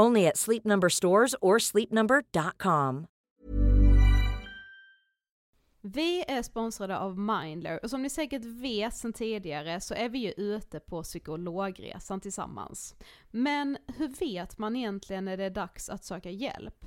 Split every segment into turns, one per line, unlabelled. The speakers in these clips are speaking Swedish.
Only at Sleep Number stores or sleepnumber.com.
Vi är sponsrade av Mindler och som ni säkert vet sedan tidigare så är vi ju ute på psykologresan tillsammans. Men hur vet man egentligen när det är dags att söka hjälp?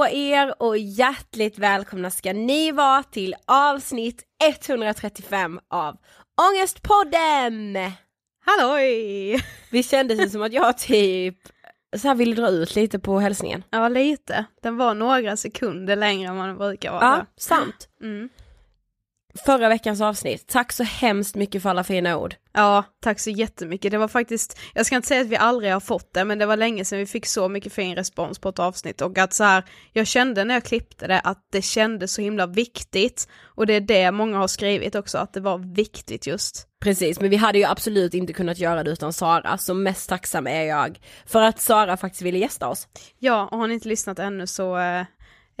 på er och hjärtligt välkomna ska ni vara till avsnitt 135 av Ångestpodden!
Halloj!
Vi kändes det som att jag typ så här ville dra ut lite på hälsningen.
Ja lite, den var några sekunder längre än den brukar vara.
Ja, sant.
Mm.
Förra veckans avsnitt, tack så hemskt mycket för alla fina ord.
Ja, tack så jättemycket. Det var faktiskt, jag ska inte säga att vi aldrig har fått det, men det var länge sedan vi fick så mycket fin respons på ett avsnitt och att så här, jag kände när jag klippte det att det kändes så himla viktigt och det är det många har skrivit också, att det var viktigt just.
Precis, men vi hade ju absolut inte kunnat göra det utan Sara, så mest tacksam är jag för att Sara faktiskt ville gästa oss.
Ja, och har ni inte lyssnat ännu så eh,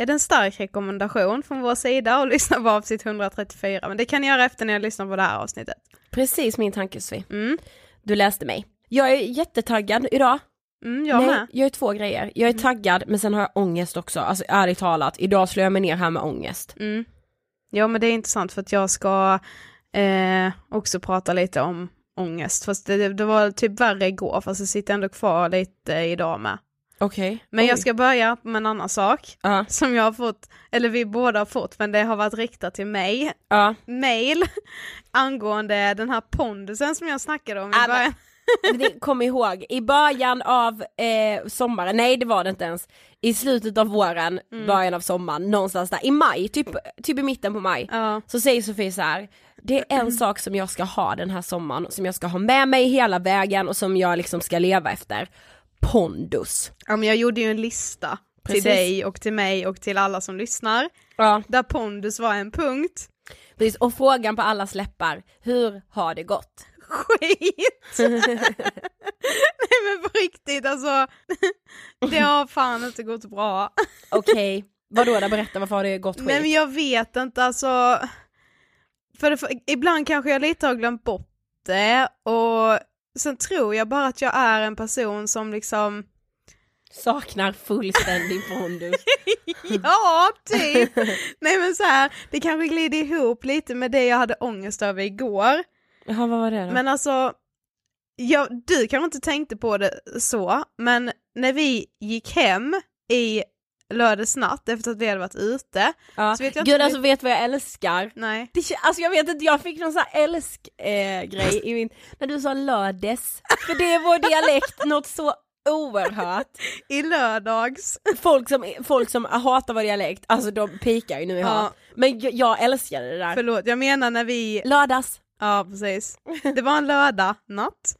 är det en stark rekommendation från vår sida att lyssna på avsnitt 134, men det kan ni göra efter när jag lyssnar på det här avsnittet.
Precis min tanke Sofie.
Mm.
Du läste mig. Jag är jättetaggad idag.
Mm, jag
Nej,
med.
jag är två grejer. Jag är taggad men sen har jag ångest också. Alltså ärligt talat, idag slår jag mig ner här med ångest.
Mm. Ja men det är intressant för att jag ska eh, också prata lite om ångest. Fast det, det var typ värre igår fast det sitter ändå kvar lite idag med.
Okej.
Men jag
Oj.
ska börja med en annan sak
Ja,
som jag har fått, eller vi båda har fått men det har varit riktat till mig.
ja.
Mail angående den här pondusen som jag snackade om i
Ah, men-
början.
Men kom ihåg, i början av eh, sommaren, nej det var det inte ens, i slutet av våren,
Mm.
början av sommaren, någonstans där, i maj, typ, typ i mitten på maj,
Ja.
så säger Sofie så här. det är en sak som jag ska ha den här sommaren, som jag ska ha med mig hela vägen och som jag liksom ska leva efter. Pondus.
ja men jag gjorde ju en lista
Precis.
till dig och till mig och till alla som lyssnar.
Ja.
Där pondus var en punkt.
Precis, och frågan på alla släppar, hur har det gått?
skit! Nej men på riktigt alltså, det har fan inte gått bra.
Okej, vadå då, berätta varför har det gått skit?
Nej men jag vet inte alltså, för, det, för ibland kanske jag lite har glömt bort det och sen tror jag bara att jag är en person som liksom,
Saknar fullständig pondus.
ja typ, nej men så här, det kanske glider ihop lite med det jag hade ångest över igår.
Jaha, vad var det då?
Men alltså, ja, du kanske inte tänkte på det så, men när vi gick hem i lördags natt efter att vi hade varit ute,
ja.
så vet jag inte
Gud
om
alltså vet vad jag älskar?
nej,
Det, alltså jag vet inte, jag fick någon sån här älsk-grej eh, i min, när du sa lördes, för det är vår dialekt, något så oerhört.
i lördags.
Folk som, folk som hatar vår dialekt, alltså de pikar ju nu i
Ja.
hat. Men jag, jag älskade det där.
Förlåt, jag menar när vi,
Lördags.
Ja precis, det var en lördag natt.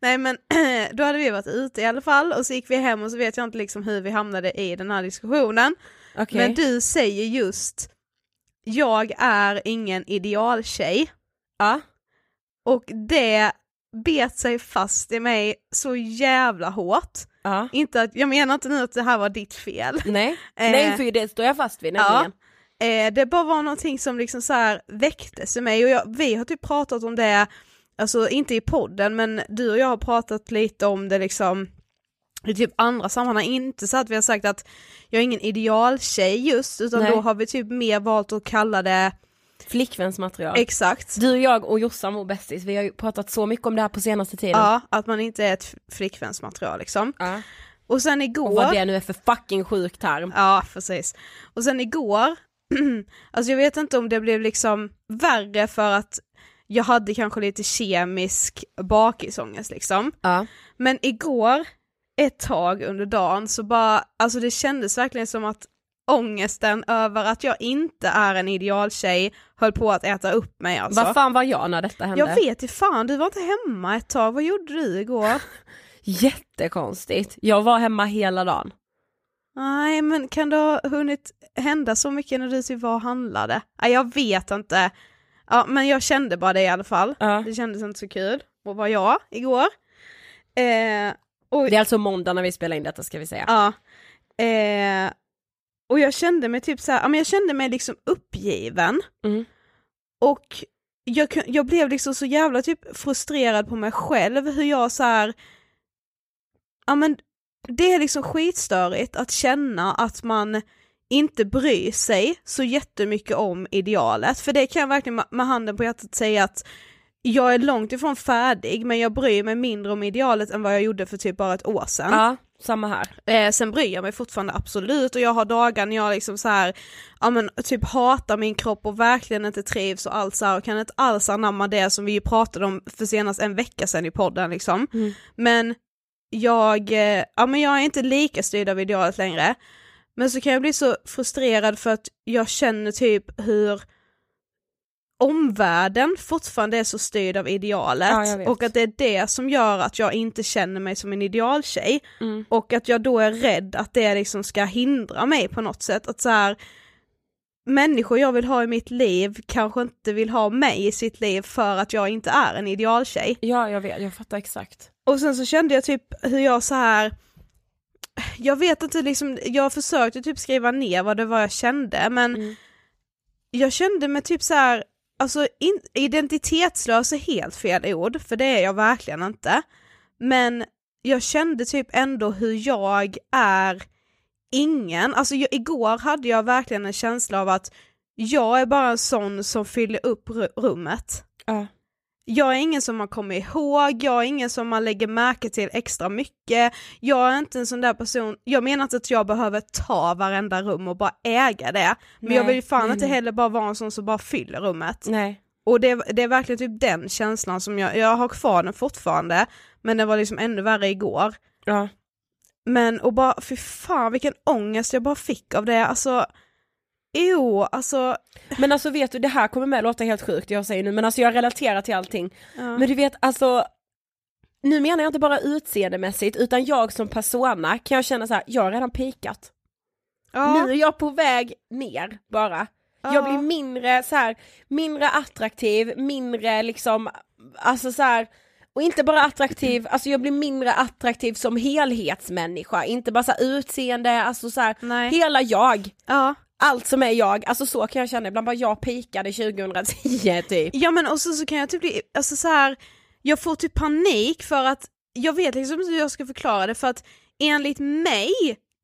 nej men då hade vi varit ute i alla fall och så gick vi hem och så vet jag inte liksom hur vi hamnade i den här diskussionen.
Okej.
Men du säger just, jag är ingen idealtjej.
Ja.
Och det bet sig fast i mig så jävla hårt.
Ja.
Inte att, jag menar inte nu att det här var ditt fel.
Nej.
Eh,
Nej för det står jag fast vid nämligen.
Eh, det bara var någonting som liksom så här väcktes i mig och jag, vi har typ pratat om det, alltså inte i podden men du och jag har pratat lite om det liksom i typ andra sammanhang, inte så att vi har sagt att jag är ingen idealtjej just utan
Nej.
då har vi typ mer valt att kalla det
Flickvänsmaterial.
exakt.
Du, jag och Jossan, vår bästis, vi har ju pratat så mycket om det här på senaste tiden.
Ja, att man inte är ett flickvänsmaterial liksom.
Ja.
Och sen igår...
Och vad det nu är för fucking sjuk term.
Ja, precis. Och sen igår, alltså jag vet inte om det blev liksom värre för att jag hade kanske lite kemisk bakisångest liksom.
Ja.
Men igår, ett tag under dagen, så bara, alltså det kändes verkligen som att ångesten över att jag inte är en idealtjej höll på att äta upp mig alltså.
Vad fan var jag när detta hände?
Jag vet inte fan, du var inte hemma ett tag, vad gjorde du igår?
Jättekonstigt. Jag var hemma hela dagen.
Nej, men kan det ha hunnit hända så mycket när du var och handlade? Nej, jag vet inte. Ja, men jag kände bara det i alla fall.
Ja.
Det kändes inte så kul att vara jag igår. Eh, och,
Det är alltså måndag när vi spelar in detta ska vi säga.
ja, eh, och jag kände mig typ så här, men jag kände mig liksom uppgiven.
Mm.
Och jag, jag blev liksom så jävla typ frustrerad på mig själv hur jag så här. ja men det är liksom skitstörigt att känna att man inte bryr sig så jättemycket om idealet, för det kan jag verkligen med handen på hjärtat säga att jag är långt ifrån färdig men jag bryr mig mindre om idealet än vad jag gjorde för typ bara ett år sedan.
Ja, samma här.
Eh, sen bryr jag mig fortfarande absolut och jag har dagar när jag liksom så här, ja men typ hatar min kropp och verkligen inte trivs och allt så här och kan inte alls anamma det som vi ju pratade om för senast en vecka sedan i podden liksom.
Mm.
Men jag, eh, ja men jag är inte lika styrd av idealet längre. Men så kan jag bli så frustrerad för att jag känner typ hur omvärlden fortfarande är så styrd av idealet
Ja,
och att det är det som gör att jag inte känner mig som en idealtjej
Mm.
och att jag då är rädd att det liksom ska hindra mig på något sätt. Att så här, människor jag vill ha i mitt liv kanske inte vill ha mig i sitt liv för att jag inte är en idealtjej.
Ja, jag vet, jag fattar exakt.
Och sen så kände jag typ hur jag så här jag vet inte liksom, jag försökte typ skriva ner vad det var jag kände men
Mm.
jag kände mig typ så här, alltså in, identitetslös är helt fel ord, för det är jag verkligen inte. Men jag kände typ ändå hur jag är ingen, alltså jag, igår hade jag verkligen en känsla av att jag är bara en sån som fyller upp ru- rummet.
Ja.
Jag är ingen som man kommer ihåg, jag är ingen som man lägger märke till extra mycket, jag är inte en sån där person, jag menar inte att jag behöver ta varenda rum och bara äga det, men jag
Nej,
vill ju fan
nej,
inte
nej.
heller bara vara en sån som bara fyller rummet. Och det, det är verkligen typ den känslan som jag, jag har kvar den fortfarande, men den var liksom ännu värre igår.
Ja.
Men och bara, fy fan vilken ångest jag bara fick av det, alltså Jo, alltså...
Men alltså vet du, det här kommer med låta helt sjukt jag säger nu, men alltså jag relaterar till allting.
Ja.
Men du vet alltså, nu menar jag inte bara utseendemässigt utan jag som persona kan jag känna så här, jag har redan pikat.
ja.
Nu är jag på väg ner bara.
Ja.
Jag blir mindre så här, mindre attraktiv, mindre liksom, alltså så här, och inte bara attraktiv, alltså jag blir mindre attraktiv som helhetsmänniska, inte bara så här utseende, alltså så här, hela jag.
ja.
Allt som är jag, alltså så kan jag känna ibland, bara jag pikade 2010 typ.
Ja men och så, så kan jag typ bli, alltså så här, jag får typ panik för att jag vet liksom inte hur jag ska förklara det för att enligt mig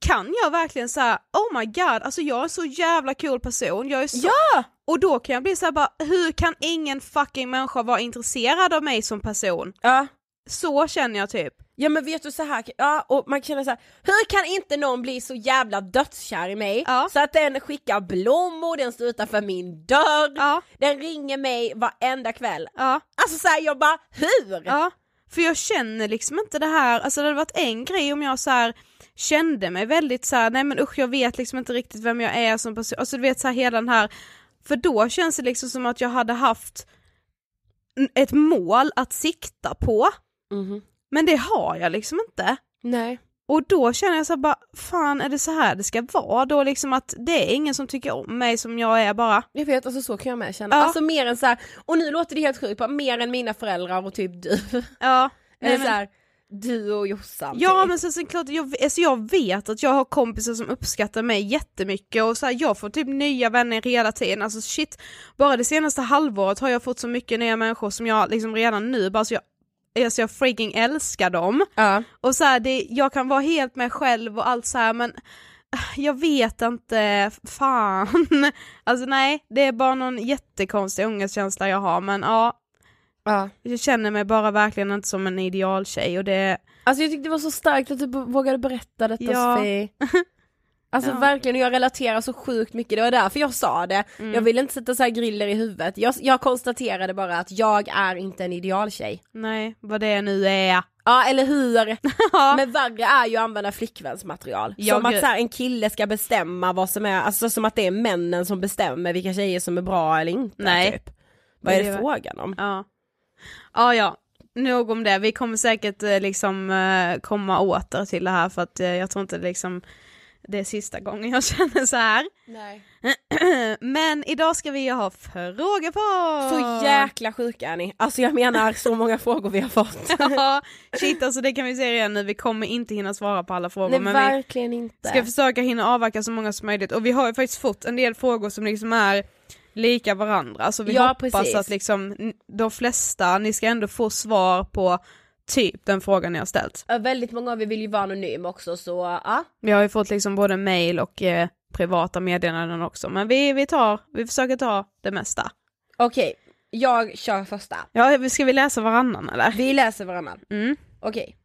kan jag verkligen säga oh my god, alltså jag är så jävla cool person, jag är så...
Ja!
Och då kan jag bli såhär bara, hur kan ingen fucking människa vara intresserad av mig som person?
Ja.
Så känner jag typ.
Ja men vet du så här, ja och man känner så här, hur kan inte någon bli så jävla dödskär i mig
Ja.
så att den skickar blommor, den står utanför min dörr,
Ja,
den ringer mig varenda kväll.
ja,
Alltså såhär jag bara, hur?
ja. För jag känner liksom inte det här, alltså det hade varit en grej om jag så här kände mig väldigt så här, nej men usch jag vet liksom inte riktigt vem jag är som person, alltså du vet så här hela den här, för då känns det liksom som att jag hade haft ett mål att sikta på,
Mhm.
men det har jag liksom inte.
Nej.
Och då känner jag så bara, fan är det så här det ska vara då liksom att det är ingen som tycker om mig som jag är bara.
Jag vet, alltså så kan jag med känna.
Ja.
Alltså mer än så här, och nu låter det helt sjukt, bara mer än mina föräldrar och typ du.
Ja. Nej,
Eller
men-
så här, du och Jossan.
Ja
typ.
men sen det klart, jag, alltså jag vet att jag har kompisar som uppskattar mig jättemycket och så här, jag får typ nya vänner hela tiden, alltså shit, bara det senaste halvåret har jag fått så mycket nya människor som jag liksom redan nu, bara så jag, alltså jag freaking älskar dem.
Ja.
Och så här, det, jag kan vara helt mig själv och allt så här men äh, jag vet inte, fan. Alltså nej, det är bara någon jättekonstig ångestkänsla jag har men ja,
ja.
jag känner mig bara verkligen inte som en idealtjej och det,
Alltså jag tyckte det var så starkt att du vågade berätta detta
Ja.
Sofie. Alltså
Ja.
verkligen, och jag relaterar så sjukt mycket, det var därför jag sa det.
Mm.
Jag ville inte sätta så här griller i huvudet, jag, jag konstaterade bara att jag är inte en idealtjej.
nej, vad det nu är.
Ja eller hur? Men värre är ju att använda flickvänsmaterial.
Ja,
som att
gud.
så här, en kille ska bestämma vad som är, alltså som att det är männen som bestämmer vilka tjejer som är bra eller inte.
Nej.
Typ. Vad är
Det
det frågan om?
Ja. Ja, ja. Nog om det. Vi kommer säkert eh, liksom eh, komma åter till det här för att eh, jag tror inte liksom det är sista gången jag känner så här.
Nej.
Men idag ska vi ha frågor på!
Så jäkla sjuka är ni. Alltså jag menar så många frågor vi har fått.
Ja, shit alltså det kan vi säga redan nu, vi kommer inte hinna svara på alla frågor
Nej
men vi
verkligen inte.
ska försöka hinna avverka så många som möjligt och vi har ju faktiskt fått en del frågor som liksom är lika varandra så vi
Ja,
hoppas
precis.
att liksom de flesta, ni ska ändå få svar på typ den frågan ni har ställt.
Ja, Väldigt många av er vill ju vara anonym också så ja.
Vi har ju fått liksom både mail och eh, privata meddelanden också men vi, vi tar, vi försöker ta det mesta.
Okej, jag kör första.
Ja, ska vi läsa varannan eller?
Vi läser varannan.
Mm.
Okej.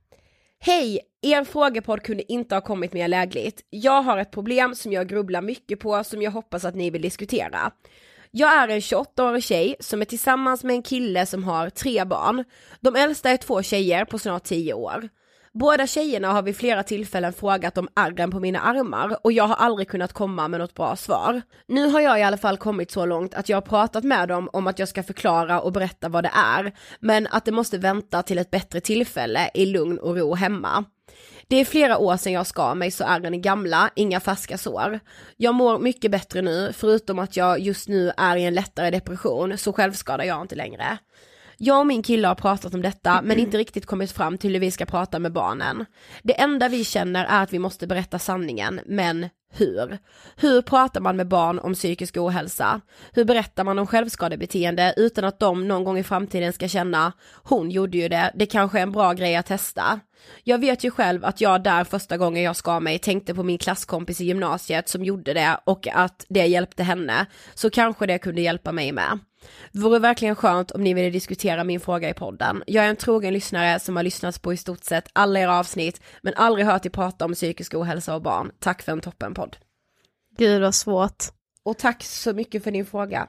Hej! Er frågepodd kunde inte ha kommit mer lägligt. Jag har ett problem som jag grubblar mycket på som jag hoppas att ni vill diskutera. Jag är en 28-årig tjej som är tillsammans med en kille som har tre barn. De äldsta är två tjejer på snart 10 år. Båda tjejerna har vid flera tillfällen frågat om ärren på mina armar och jag har aldrig kunnat komma med något bra svar. Nu har jag i alla fall kommit så långt att jag har pratat med dem om att jag ska förklara och berätta vad det är, men att det måste vänta till ett bättre tillfälle i lugn och ro hemma. Det är flera år sedan jag skar mig så ärren är gamla, inga färska sår. Jag mår mycket bättre nu, förutom att jag just nu är i en lättare depression, så självskadar jag inte längre. Jag och min kille har pratat om detta men inte riktigt kommit fram till hur vi ska prata med barnen. Det enda vi känner är att vi måste berätta sanningen, men hur? Hur pratar man med barn om psykisk ohälsa? Hur berättar man om självskadebeteende utan att de någon gång i framtiden ska känna, hon gjorde ju det, det kanske är en bra grej att testa. Jag vet ju själv att jag där första gången jag skar mig tänkte på min klasskompis i gymnasiet som gjorde det och att det hjälpte henne, så kanske det kunde hjälpa mig med. Vore verkligen skönt om ni ville diskutera min fråga i podden. Jag är en trogen lyssnare som har lyssnat på i stort sett alla era avsnitt, men aldrig hört er prata om psykisk ohälsa och barn. Tack för en toppenpodd.
Gud vad svårt.
Och tack så mycket för din fråga.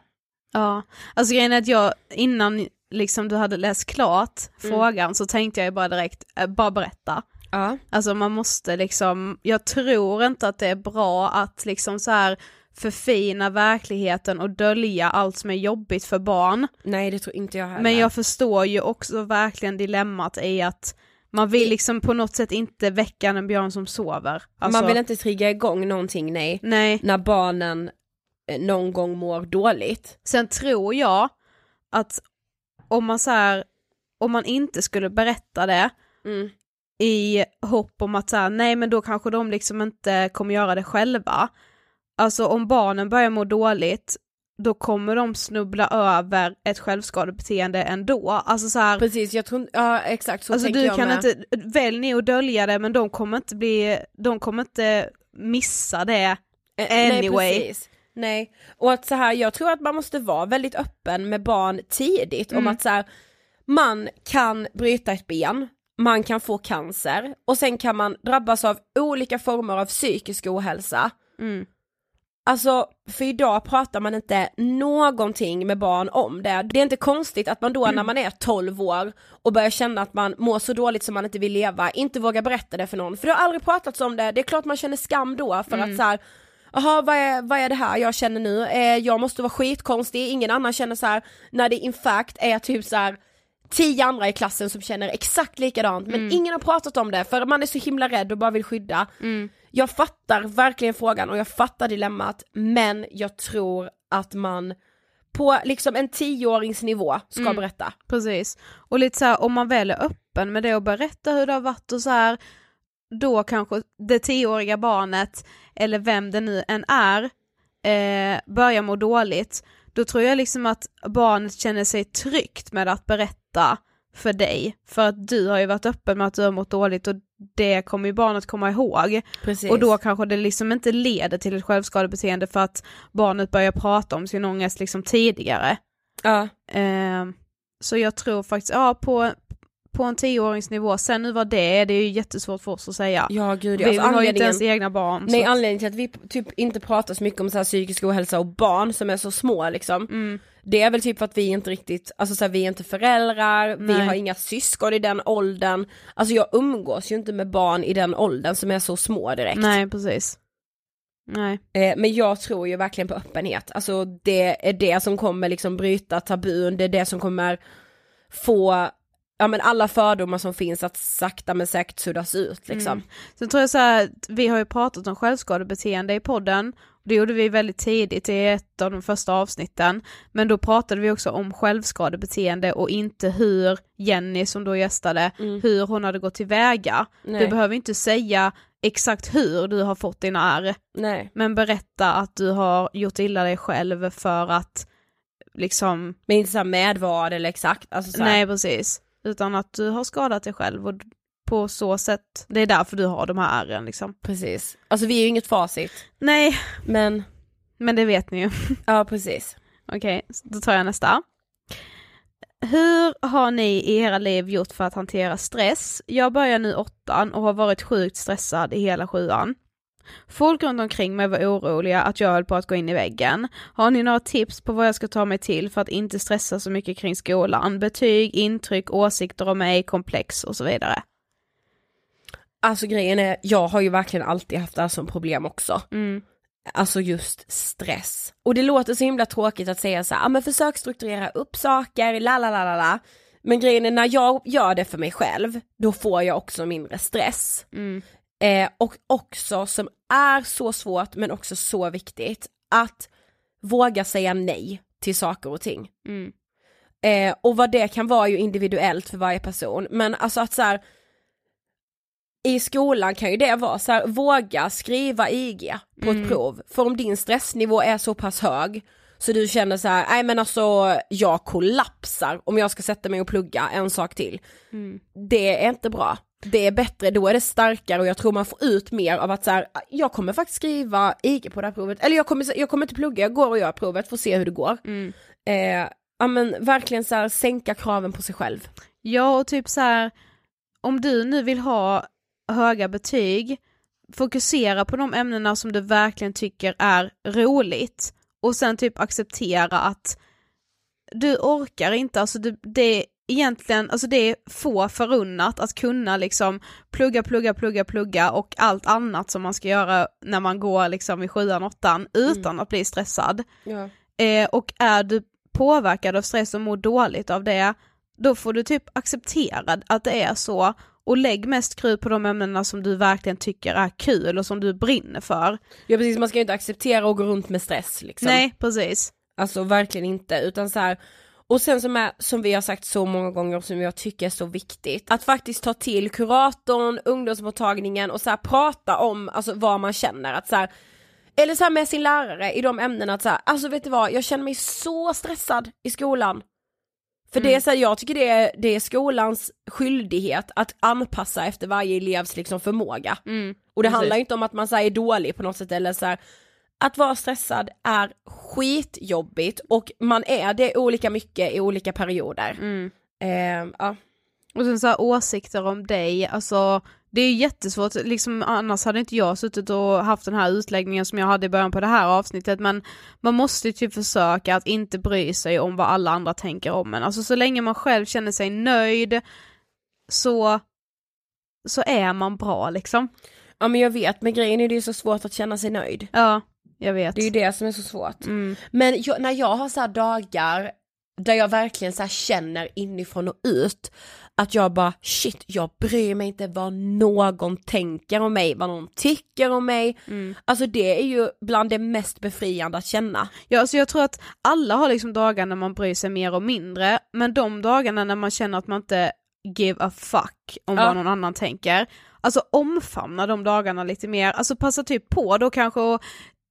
Ja, alltså grejen är att jag innan liksom du hade läst klart frågan så tänkte jag bara direkt, äh, bara berätta.
Ja.
Alltså man måste liksom, jag tror inte att det är bra att liksom så här förfina verkligheten och dölja allt som är jobbigt för barn.
Nej det tror inte jag heller.
Men jag förstår ju också verkligen dilemmat i att man vill liksom på något sätt inte väcka en björn som sover. Alltså,
Man vill inte trigga igång någonting nej,
Nej,
när barnen eh, någon gång mår dåligt.
sen tror jag att om man så här, om man inte skulle berätta det
Mm.
i hopp om att så här, nej men då kanske de liksom inte kommer göra det själva. Alltså om barnen börjar må dåligt, då kommer de snubbla över ett självskadebeteende ändå. Alltså så här,
Precis, jag tror ja exakt så
alltså
tänker
du
jag
kan
med.
inte, välj ni att dölja det men de kommer inte bli, de kommer inte missa det
Eh,
anyway.
Nej, precis. Nej, och att så här, jag tror att man måste vara väldigt öppen med barn tidigt om
Mm.
att så här, man kan bryta ett ben, man kan få cancer och sen kan man drabbas av olika former av psykisk ohälsa.
Mm.
Alltså, för idag pratar man inte någonting med barn om det. Det är inte konstigt att man då när man är 12 år och börjar känna att man mår så dåligt som man inte vill leva, inte vågar berätta det för någon. För det har aldrig pratats om det, det är klart man känner skam då för att så här, Jaha vad är, vad är det här jag känner nu? Eh, jag måste vara skitkonstig, ingen annan känner så här när det in fact är typ så här tio andra i klassen som känner exakt likadant men ingen har pratat om det för man är så himla rädd och bara vill skydda. Jag fattar verkligen frågan och jag fattar dilemmat men jag tror att man på liksom en tioåringsnivå ska berätta.
Precis. Och lite så här, om man väl är öppen med det och berättar hur det har varit och så här, då kanske det tioåriga barnet, eller vem det nu än är, eh, börjar må dåligt, då tror jag liksom att barnet känner sig tryggt med att berätta för dig, för att du har ju varit öppen med att du har mått dåligt och det kommer ju barnet komma ihåg.
Precis.
Och då kanske det liksom inte leder till ett självskadebeteende för att barnet börjar prata om sin ångest liksom tidigare.
ja.
Eh, så jag tror faktiskt, ja på, på en tioåringsnivå, sen nu vad det är, det är ju jättesvårt för oss att säga.
ja gud
vi
alltså,
har ju inte ens egna barn.
Nej
så-
anledningen till att vi typ inte pratar så mycket om så här psykisk ohälsa och barn som är så små liksom
Mm.
Det är väl typ för att vi inte riktigt, alltså så här, vi är inte föräldrar, vi
Nej.
har inga syskon i den åldern Alltså jag umgås ju inte med barn i den åldern som är så små direkt
Nej precis. Nej.
eh, Men jag tror ju verkligen på öppenhet, alltså det är det som kommer liksom bryta tabun, det är det som kommer få Ja men alla fördomar som finns att sakta men säkert suddas ut liksom.
Mm. Sen tror jag så här, vi har ju pratat om självskadebeteende i podden, det gjorde vi väldigt tidigt i ett av de första avsnitten, men då pratade vi också om självskadebeteende och inte hur Jenny som då gästade,
Mm.
hur hon hade gått tillväga.
Nej.
Du behöver inte säga exakt hur du har fått dina ärr, men berätta att du har gjort illa dig själv för att liksom,
Men inte såhär med vad eller exakt, alltså så här,
nej precis, utan att du har skadat dig själv och på så sätt, det är därför du har de här ärren liksom.
precis. Alltså vi är ju inget facit,
Nej,
men
men det vet ni ju.
ja precis.
Okej, då tar jag nästa. Hur har ni i era liv gjort för att hantera stress? Jag börjar nu åttan och har varit sjukt stressad i hela sjuan. Folk runt omkring mig var oroliga att jag höll på att gå in i väggen. Har ni några tips på vad jag ska ta mig till för att inte stressa så mycket kring skolan? Betyg, intryck, åsikter om mig, komplex och så vidare.
Alltså grejen är, jag har ju verkligen alltid haft det här som problem också.
Mm.
Alltså just stress. Och det låter så himla tråkigt att säga så här, ah, men försök strukturera upp saker, la la la la la. Men grejen är när jag gör det för mig själv, då får jag också mindre stress.
Mm.
Eh, och också som är så svårt men också så viktigt, att våga säga nej till saker och ting.
Mm.
Eh, och vad det kan vara ju individuellt för varje person, men alltså att så här, i skolan kan ju det vara så här, våga skriva IG på ett prov, för om din stressnivå är så pass hög så du känner så här, nej men alltså jag kollapsar om jag ska sätta mig och plugga en sak till. Det är inte bra. Det är bättre, då är det starkare och jag tror man får ut mer av att så här, jag kommer faktiskt skriva IG på det här provet, eller jag kommer, jag kommer inte plugga, jag går och gör provet, får se hur det går. Eh, ja men verkligen så här, sänka kraven på sig själv.
Ja, och typ så här, om du nu vill ha höga betyg, fokusera på de ämnena som du verkligen tycker är roligt och sen typ acceptera att du orkar inte, alltså det, det är egentligen, alltså det är få förunnat att kunna liksom plugga, plugga, plugga, plugga och allt annat som man ska göra när man går liksom i sjuan, åttan utan att bli stressad.
Ja.
Eh, och är du påverkad av stress och mår dåligt av det, då får du typ acceptera att det är så och lägg mest krut på de ämnena som du verkligen tycker är kul och som du brinner för.
ja precis, man ska ju inte acceptera att gå runt med stress liksom.
Nej, precis.
Alltså verkligen inte, utan så här. Och sen som, är, som vi har sagt så många gånger som jag tycker är så viktigt, att faktiskt ta till kuratorn, ungdomsmottagningen och så här prata om alltså, vad man känner. Att så här, eller så med sin lärare i de ämnena att så här, alltså vet du vad, jag känner mig så stressad i skolan. För det är så här, jag tycker det är, det är skolans skyldighet att anpassa efter varje elevs liksom förmåga. och det
precis.
handlar ju inte om att man så här, är dålig på något sätt eller så här, att vara stressad är skitjobbigt och man är det olika mycket i olika perioder. Eh, ja.
Och sen så här åsikter om dig, alltså det är jättesvårt, liksom annars hade inte jag suttit och haft den här utläggningen som jag hade i början på det här avsnittet men man måste ju typ försöka att inte bry sig om vad alla andra tänker om en. Alltså så länge man själv känner sig nöjd så, så är man bra liksom.
ja men jag vet, men grejen är det är så svårt att känna sig nöjd.
Ja, jag vet.
Det är ju det som är så svårt.
Mm.
Men jag, när jag har så här dagar där jag verkligen så känner inifrån och ut att jag bara shit, jag bryr mig inte vad någon tänker om mig, vad någon tycker om mig. Alltså det är ju bland det mest befriande att känna.
Ja, alltså jag tror att alla har liksom dagar när man bryr sig mer och mindre, men de dagarna när man känner att man inte give a fuck om
Ja.
vad någon annan tänker, alltså omfamna de dagarna lite mer, alltså passa typ på då kanske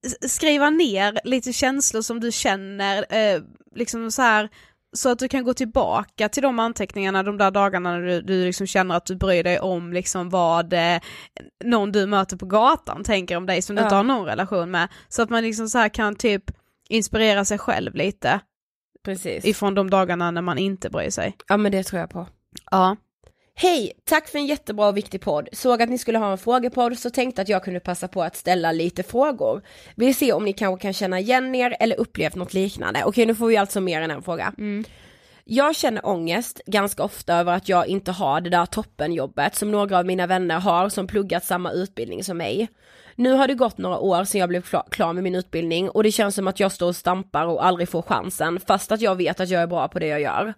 s- skriva ner lite känslor som du känner, eh, liksom så här så att du kan gå tillbaka till de anteckningarna de där dagarna när du, du liksom känner att du bryr dig om liksom vad eh, någon du möter på gatan tänker om dig som du
Ja.
inte har någon relation med. Så att man liksom så här kan typ inspirera sig själv lite
Precis.
ifrån de dagarna när man inte bryr sig.
Ja men det tror jag på.
Ja.
Hej! Tack för en jättebra och viktig podd. Såg att ni skulle ha en frågepodd så tänkte att jag kunde passa på att ställa lite frågor. Vill se om ni kanske kan känna igen er eller upplevt något liknande. Okej nu får vi alltså mer än en fråga. Jag känner ångest ganska ofta över att jag inte har det där toppenjobbet som några av mina vänner har som pluggat samma utbildning som mig. Nu har det gått några år sedan jag blev klar med min utbildning och det känns som att jag står och stampar och aldrig får chansen fast att jag vet att jag är bra på det jag gör.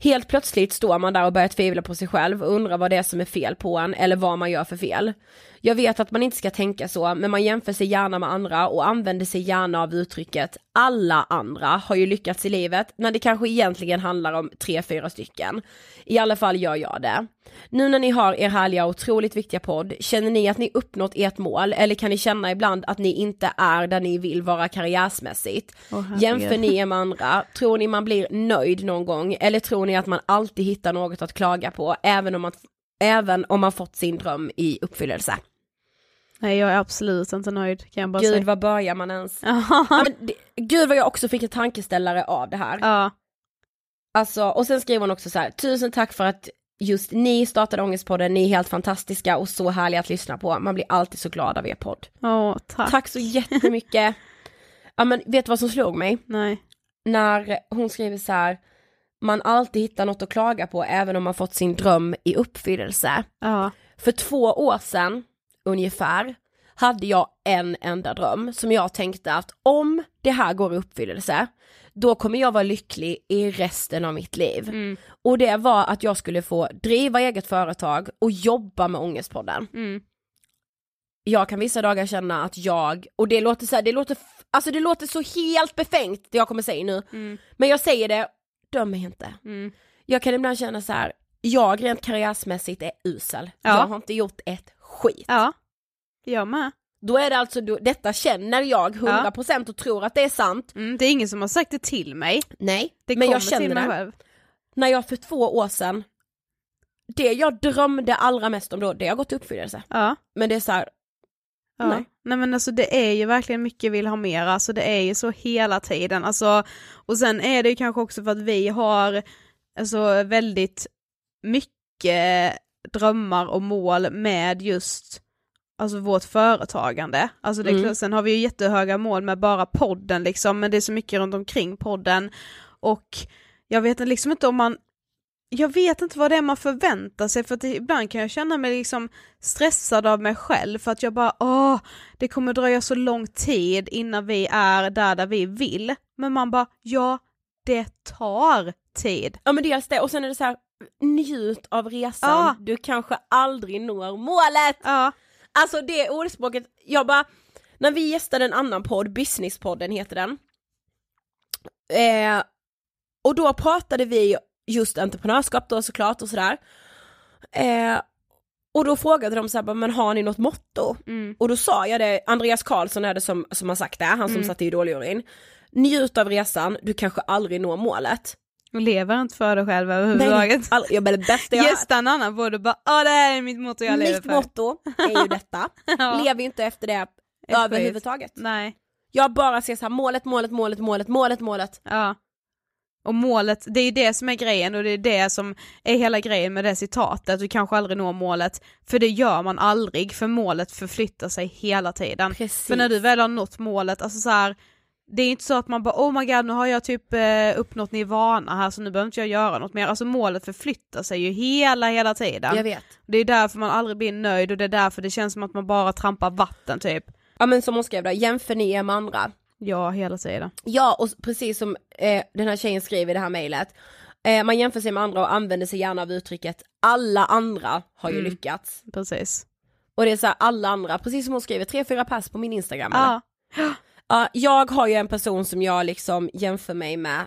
Helt plötsligt står man där och börjar tvivla på sig själv och undrar vad det är som är fel på en eller vad man gör för fel. Jag vet att man inte ska tänka så, men man jämför sig gärna med andra och använder sig gärna av uttrycket alla andra har ju lyckats i livet när det kanske egentligen handlar om tre, fyra stycken. I alla fall gör jag det. Nu när ni har er härliga och otroligt viktiga podd, känner ni att ni uppnått ert mål eller kan ni känna ibland att ni inte är där ni vill vara karriärsmässigt?
Herregud.
Jämför ni er med andra? Tror ni man blir nöjd någon gång eller tror ni att man alltid hittar något att klaga på även om man, även om man fått sin dröm i uppfyllelse?
Nej jag är absolut inte nöjd kan jag bara
Gud
säga.
vad börjar man ens?
Ja.
Men gud vad jag också fick en tankeställare av det här.
ja.
Alltså, och sen skriver hon också så här, tusen tack för att just ni startade Ångestpodden, ni är helt fantastiska och så härliga att lyssna på. Man blir alltid så glad av er podd.
Åh, tack.
Tack så jättemycket. ja men vet du vad som slog mig?
Nej.
När hon skriver så här, man alltid hittar något att klaga på även om man fått sin dröm i uppfyllelse.
Ja.
För två år sedan, ungefär, hade jag en enda dröm som jag tänkte att om det här går i uppfyllelse, då kommer jag vara lycklig i resten av mitt liv.
Mm.
Och det var att jag skulle få driva eget företag och jobba med Ångestpodden.
Mm.
Jag kan vissa dagar känna att jag, och det låter så här, det låter, alltså det låter så helt befängt det jag kommer säga nu,
Mm.
men jag säger det döm mig inte.
Mm.
Jag kan ibland känna så här, jag rent karriärsmässigt är usel.
Ja.
Jag har inte gjort ett skit.
Ja, jag med.
Då är det alltså, då, detta känner jag 100% och tror att det är sant.
Mm, det är ingen som har sagt det till mig.
Nej,
Det
men jag känner det.
själv.
När jag för två år sedan, det jag drömde allra mest om då, det har gått i uppfyllelse.
Ja.
Men det är så här,
Ja.
Nej.
Nej. men alltså det är ju verkligen mycket vill ha mer, alltså det är ju så hela tiden. Alltså, och sen är det ju kanske också för att vi har alltså, väldigt mycket drömmar och mål med just alltså vårt företagande. Alltså det,
Mm.
sen har vi ju jättehöga mål med bara podden liksom, men det är så mycket runt omkring podden. Och jag vet liksom inte om man jag vet inte vad det är man förväntar sig för att ibland kan jag känna mig liksom stressad av mig själv för att jag bara åh, det kommer dröja så lång tid innan vi är där där vi vill. Men man bara ja, det tar tid.
ja men dels det och sen är det så här, njut av resan,
Ja.
du kanske aldrig når målet.
Ja,
Alltså det ordspråket, jag bara, när vi gästade en annan podd, Businesspodden heter den. Eh, och då pratade vi just entreprenörskap då såklart och sådär. Eh, och då frågade de så här, bara, men har ni något motto?
mm.
Och då sa jag det, Andreas Karlsson är det som, som har sagt det, han som
Mm.
satt i Idoljuryn. Njut av resan, du kanske aldrig når målet.
och lever inte för dig själv överhuvudtaget.
aldrig, jag bara, det bästa jag
Gästa en annan och bara åh det här är mitt motto jag lever
Mitt
för.
motto är ju detta,
Ja.
lev inte efter det överhuvudtaget.
Nej.
Jag bara ser så här, målet, målet, målet, målet, målet, målet.
Ja. Och målet, det är ju det som är grejen och det är det som är hela grejen med det citatet, du kanske aldrig når målet, för det gör man aldrig, för målet förflyttar sig hela tiden.
Precis.
För när du väl har nått målet, alltså så här, det är inte så att man bara oh my god nu har jag typ eh, uppnått nirvana här så nu behöver inte jag göra något mer, alltså målet förflyttar sig ju hela hela tiden.
Jag vet.
Det är därför man aldrig blir nöjd och det är därför det känns som att man bara trampar vatten typ.
Ja men som hon skrev då, jämför ni er med andra.
Ja, hela tiden.
Ja och precis som eh, den här tjejen skriver i det här mejlet, eh, man jämför sig med andra och använder sig gärna av uttrycket alla andra har ju
Mm.
lyckats.
Precis.
Och det är så här, alla andra, precis som hon skriver, tre, fyra pass på min Instagram.
Ja.
Ja, jag har ju en person som jag liksom jämför mig med,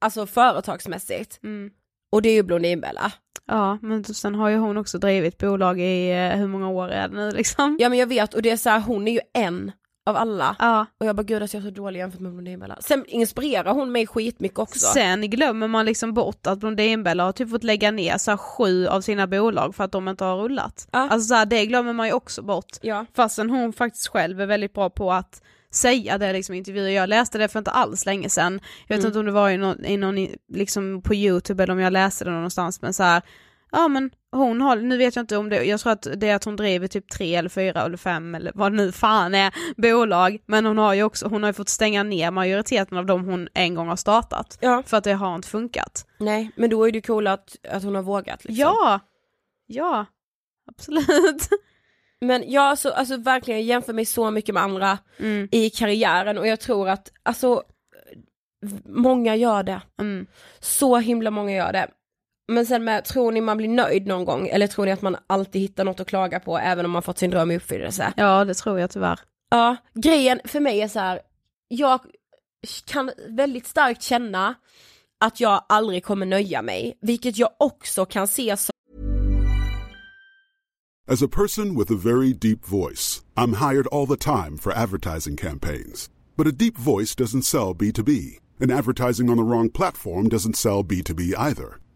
alltså företagsmässigt,
Mm.
och det är ju Blondinbella.
Ja, men sen har ju hon också drivit bolag i, eh, hur många år är det nu liksom?
Ja men jag vet, och det är så här, hon är ju en av alla.
Ja.
Och jag bara gud alltså jag är så dålig jämfört med Blondinbella. Sen inspirerar hon mig skitmycket också.
Sen glömmer man liksom bort att Blondinbella har typ fått lägga ner så här sju av sina bolag för att de inte har rullat.
Ja.
Alltså så här, det glömmer man ju också bort.
Ja.
Fastän hon faktiskt själv är väldigt bra på att säga det liksom i intervjuer. Jag läste det för inte alls länge sedan. Jag vet
Mm.
inte om det var i någon, i någon liksom på youtube eller om jag läste det någonstans men så här. Ja men hon har, nu vet jag inte om det, jag tror att det är att hon driver typ tre eller fyra eller fem eller vad nu fan är, bolag. Men hon har ju också, hon har ju fått stänga ner majoriteten av dem hon en gång har startat.
Ja.
För att det har inte funkat.
Nej, men då är det kul att, att hon har vågat liksom.
Ja! Ja, absolut.
Men jag alltså, alltså verkligen jag jämför mig så mycket med andra
Mm,
i karriären och jag tror att, alltså, många gör det.
mm.
Så himla många gör det. Men sen med, tror ni man blir nöjd någon gång? Eller tror ni att man alltid hittar något att klaga på även om man fått sin dröm i uppfyllelse?
Ja, det tror jag tyvärr.
Ja, grejen för mig är så här. jag kan väldigt starkt känna att jag aldrig kommer nöja mig, vilket jag också kan se som
As a person with a very deep voice, I'm hired all the time for advertising campaigns. But a deep voice doesn't sell B2B, and advertising on the wrong platform doesn't sell B2B either.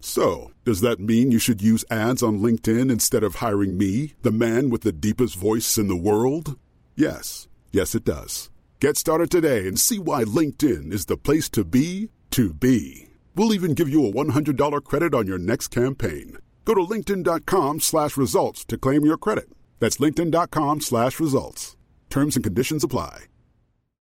So, does that mean you should use ads on LinkedIn instead of hiring me, the man with the deepest voice in the world? Yes. Yes, it does. Get started today and see why LinkedIn is the place to be to be. We'll even give you a $100 credit on your next campaign. Go to linkedin.com slash results to claim your credit. That's linkedin.com slash results. Terms and conditions apply.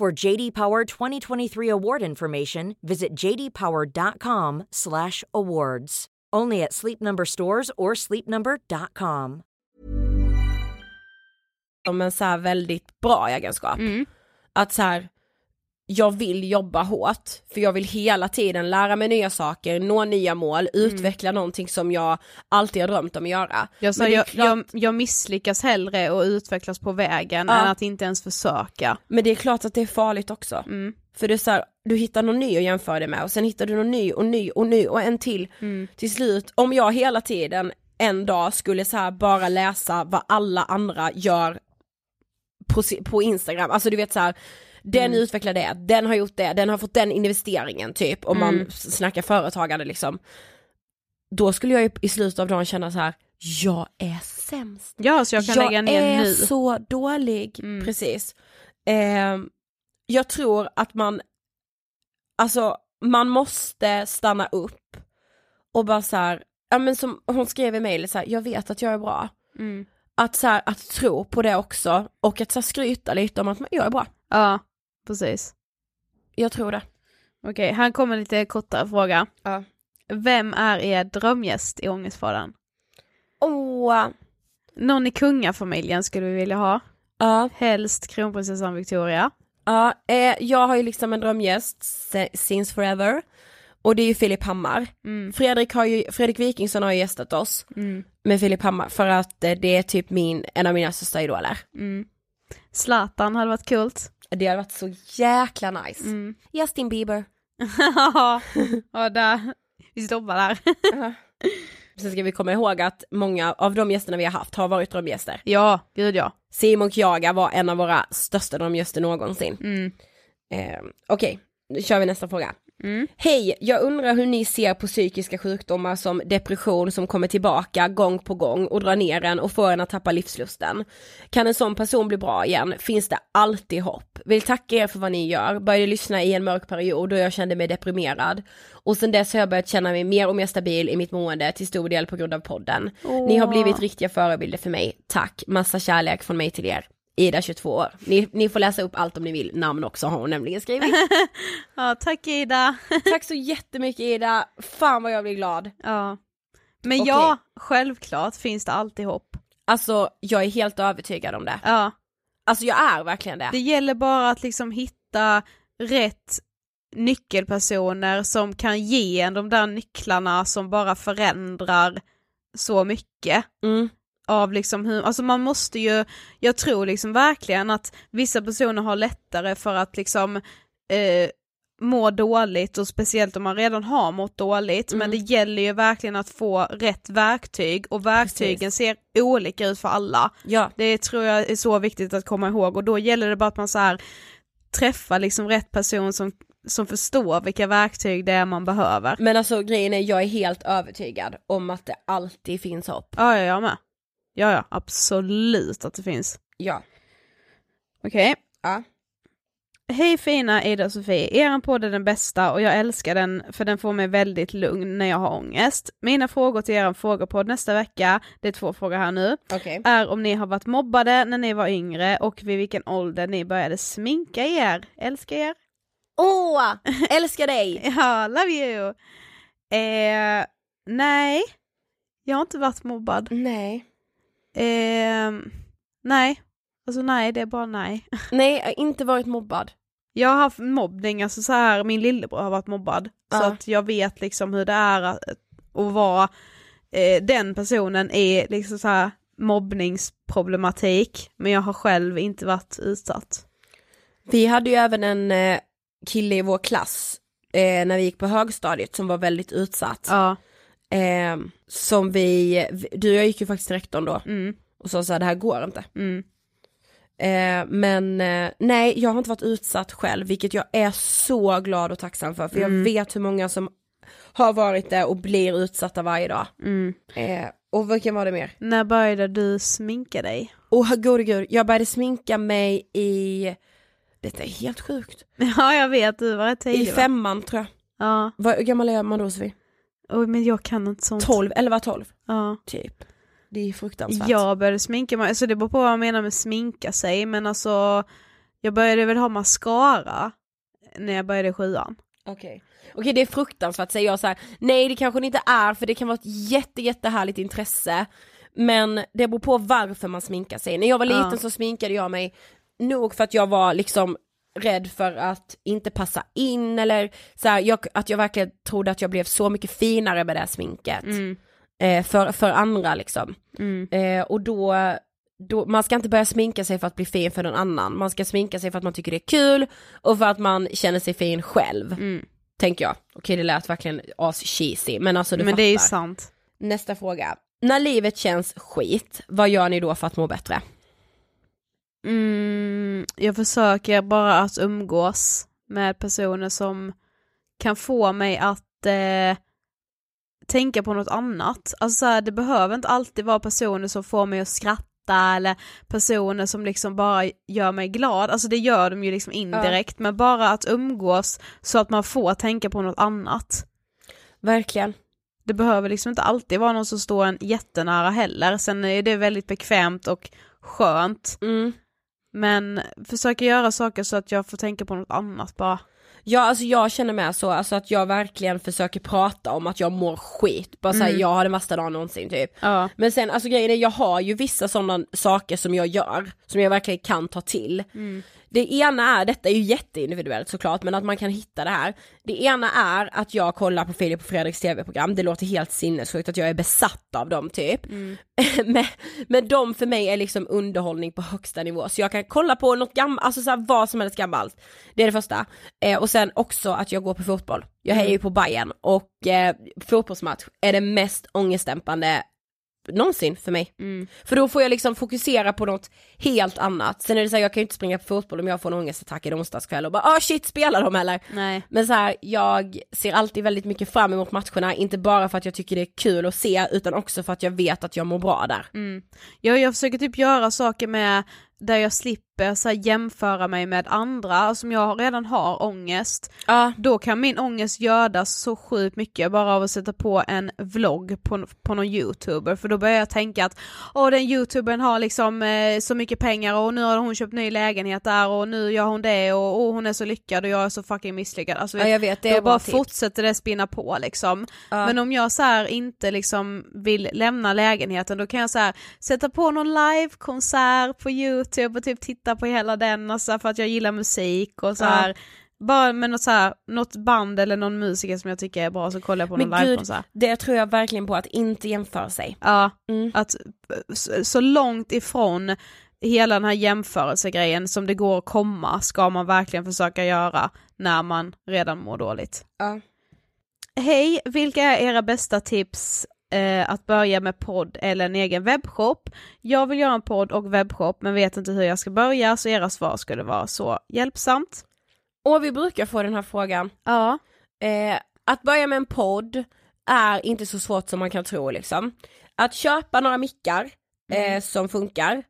For JD Power 2023 award information, visit jdpower.com/awards. Only at Sleep Number stores or sleepnumber.com.
Som en så här väldigt bra egenskap.
Mm.
Att så här, jag vill jobba hårt, för jag vill hela tiden lära mig nya saker, nå nya mål, utveckla någonting som jag alltid har drömt om att göra.
Jag, sa, jag,
klart-
jag, jag misslyckas hellre och utvecklas på vägen
Ja.
än att inte ens försöka.
Men det är klart att det är farligt också.
Mm.
För det är så här, du hittar någon ny att jämföra det med och sen hittar du någon ny och ny och ny och en till.
Mm.
Till slut, om jag hela tiden en dag skulle så bara läsa vad alla andra gör på, på Instagram, alltså du vet så här. Den
Mm.
utvecklar det, den har gjort det, den har fått den investeringen typ, om
Mm.
man snackar företagande liksom. Då skulle jag ju i slutet av dagen känna så här, jag är sämst.
Ja, så jag kan lägga ner
är
nu.
så dålig,
Mm.
precis. Ehm, jag tror att man, alltså man måste stanna upp och bara så här, ja men som hon skrev i mejlet så här, jag vet att jag är bra.
Mm.
Att så här, att tro på det också och att så här, skryta lite om att man- jag är bra.
Ja, precis.
Jag tror det.
Okej, här kommer lite kortare fråga.
Ja.
Vem är er drömgäst i Ångestfadden?
Åh,
Någon i kungafamiljen skulle vi vilja ha.
ja,
Helst kronprinsessan Victoria.
ja, eh, jag har ju liksom en drömgäst since forever och det är ju Filip Hammar.
Mm.
Fredrik har ju, Fredrik Wikingsson har ju gästat oss
Mm.
med Filip Hammar för att eh, det är typ min, en av mina största idoler.
Mm. Zlatan hade varit kul.
Det hade varit så jäkla nice.
Mm.
Justin Bieber.
ja, där. Vi stoppar där.
Sen ska vi komma ihåg att många av de gästerna vi har haft har varit drömgäster.
ja, gud ja.
Simon Kjaga var en av våra största drömgäster någonsin.
Mm.
Eh, Okej, nu kör vi nästa fråga.
Mm.
Hej, jag undrar hur ni ser på psykiska sjukdomar som depression som kommer tillbaka gång på gång och drar ner en och får en att tappa livslusten. Kan en sån person bli bra igen? Finns det alltid hopp? Vill tacka er för vad ni gör. Började lyssna i en mörk period då jag kände mig deprimerad. Och sen dess har jag börjat känna mig mer och mer stabil i mitt mående till stor del på grund av podden. Ni har blivit riktiga förebilder för mig. Tack, massa kärlek från mig till er. Ida 22 år. Ni, ni får läsa upp allt om ni vill, namn också har hon nämligen skrivit.
Ja, tack Ida.
Tack så jättemycket Ida, fan vad jag blir glad.
ja. Men
Okej.
ja, självklart finns det alltid hopp.
Alltså jag är helt övertygad om det.
Ja.
Alltså jag är verkligen det.
Det gäller bara att liksom hitta rätt nyckelpersoner som kan ge en de där nycklarna som bara förändrar så mycket
Mm.
Av liksom hur, alltså man måste ju, jag tror liksom verkligen att vissa personer har lättare för att liksom eh, må dåligt och speciellt om man redan har mått dåligt men det gäller ju verkligen att få rätt verktyg och verktygen ser olika ut för alla.
Ja.
Det tror jag är så viktigt att komma ihåg och då gäller det bara att man så här träffar liksom rätt person som, som förstår vilka verktyg det är man behöver.
Men alltså grejen är, jag är helt övertygad om att det alltid finns hopp.
Ja, ja, jag med. Ja, ja, absolut att det finns.
Ja.
Okej.
Ja.
Hej fina Ida och Sofie, er podd är den bästa och jag älskar den för den får mig väldigt lugn när jag har ångest. Mina frågor till er frågepodd nästa vecka, det är två frågor här nu,
Okej.
är om ni har varit mobbade när ni var yngre och vid vilken ålder ni började sminka er. Älskar er.
Åh, älskar dig!
Ja, love you! Eh, nej, jag har inte varit mobbad.
Nej.
Eh, nej, alltså nej, det är bara nej.
Nej, jag har inte varit mobbad.
Jag har haft mobbning, alltså så här, min lillebror har varit mobbad. Så
Ja.
att jag vet liksom hur det är att, att vara eh, den personen i liksom så här mobbningsproblematik, men jag har själv inte varit utsatt.
Vi hade ju även en eh, kille i vår klass eh, när vi gick på högstadiet som var väldigt utsatt.
Ja,
Eh, som vi, du och jag gick ju faktiskt till rektorn då
mm,
och sa så här, det här går inte.
mm,
Eh, men eh, nej, jag har inte varit utsatt själv, vilket jag är så glad och tacksam för, för
Mm.
jag vet hur många som har varit det och blir utsatta varje dag.
Mm.
Eh, och vilken var det mer?
När började du sminka dig?
Åh oh, gode gud, jag började sminka mig i, detta är helt sjukt,
Ja jag vet, du var rätt tidig
i
va?
femman tror jag.
Ja,
Vad, gammal är man då Sofie?
Oj, men jag kan inte sånt.
12, 11, 12
Ja.
typ. Det är fruktansvärt.
Jag började sminka mig, alltså det beror på vad man menar med sminka sig, men alltså jag började väl ha mascara när jag började sjuan.
Okej. Okej det är fruktansvärt säger jag så här. nej det kanske det inte är för det kan vara ett jätte jättehärligt intresse men det beror på varför man sminkar sig. När jag var liten
Ja.
så sminkade jag mig nog för att jag var liksom rädd för att inte passa in eller så här, jag, att jag verkligen trodde att jag blev så mycket finare med det här sminket. Eh, för, för andra liksom.
Mm.
Eh, och då, då, man ska inte börja sminka sig för att bli fin för någon annan, man ska sminka sig för att man tycker det är kul och för att man känner sig fin själv.
Mm.
Tänker jag. Okej det lät verkligen as-cheesy men alltså du
Men
fattar.
det är ju sant.
Nästa fråga. När livet känns skit, vad gör ni då för att må bättre?
Mm, jag försöker bara att umgås med personer som kan få mig att eh, tänka på något annat. Alltså så här, det behöver inte alltid vara personer som får mig att skratta eller personer som liksom bara gör mig glad, alltså det gör de ju liksom indirekt, men bara att umgås så att man får tänka på något annat.
Verkligen.
Det behöver liksom inte alltid vara någon som står en jättenära heller, sen är det väldigt bekvämt och skönt.
Mm.
Men försöker göra saker så att jag får tänka på något annat bara.
Ja alltså jag känner med så, alltså att jag verkligen försöker prata om att jag mår skit, bara såhär
Mm.
jag har den värsta dagen någonsin typ.
Ja.
Men sen alltså grejen är, jag har ju vissa sådana saker som jag gör, som jag verkligen kan ta till.
Mm.
Det ena är, detta är ju jätteindividuellt såklart, men att man kan hitta det här. Det ena är att jag kollar på Filip och Fredriks tv-program, det låter helt sinnessjukt att jag är besatt av dem typ.
Mm.
men, men de för mig är liksom underhållning på högsta nivå, så jag kan kolla på något gammalt, alltså så här, vad som helst gammalt. Det är det första. Eh, och sen också att jag går på fotboll. Jag hejar ju på Bayern och eh, fotbollsmatch är det mest ångestdämpande någonsin för mig.
Mm.
För då får jag liksom fokusera på något helt annat. Sen är det så här, jag kan ju inte springa på fotboll om jag får en ångestattack en onsdagskväll och bara ah shit spelar de eller?
Nej.
Men så här, jag ser alltid väldigt mycket fram emot matcherna, inte bara för att jag tycker det är kul att se utan också för att jag vet att jag mår bra där.
Mm. Jag, jag försöker typ göra saker med där jag slipper så jämföra mig med andra, alltså om jag redan har ångest,
Ja.
då kan min ångest gödas så sjukt mycket bara av att sätta på en vlogg på, på någon youtuber, för då börjar jag tänka att åh den youtubern har liksom eh, så mycket pengar och nu har hon köpt ny lägenhet där och nu gör hon det och åh, hon är så lyckad och jag är så fucking misslyckad. Alltså,
Ja jag vet, det
då bara
tips.
fortsätter det spinna på liksom.
Ja.
Men om jag så här inte liksom vill lämna lägenheten då kan jag så här sätta på någon livekonsert på youtube och typ titta på hela den och så här, för att jag gillar musik och så
Ja.
här. Bara med något, så här, något band eller någon musiker som jag tycker är bra så kollar jag på någon
Men gud,
livekonsert.
det tror jag verkligen på att inte jämföra sig.
Ja,
Mm.
att så, så långt ifrån hela den här jämförelsegrejen som det går att komma ska man verkligen försöka göra när man redan mår dåligt.
Ja.
Hej, vilka är era bästa tips eh, att börja med podd eller en egen webbshop? Jag vill göra en podd och webbshop men vet inte hur jag ska börja så era svar skulle vara så hjälpsamt.
Och vi brukar få den här frågan.
Ja,
Eh, att börja med en podd är inte så svårt som man kan tro liksom. Att köpa några mickar eh, som funkar,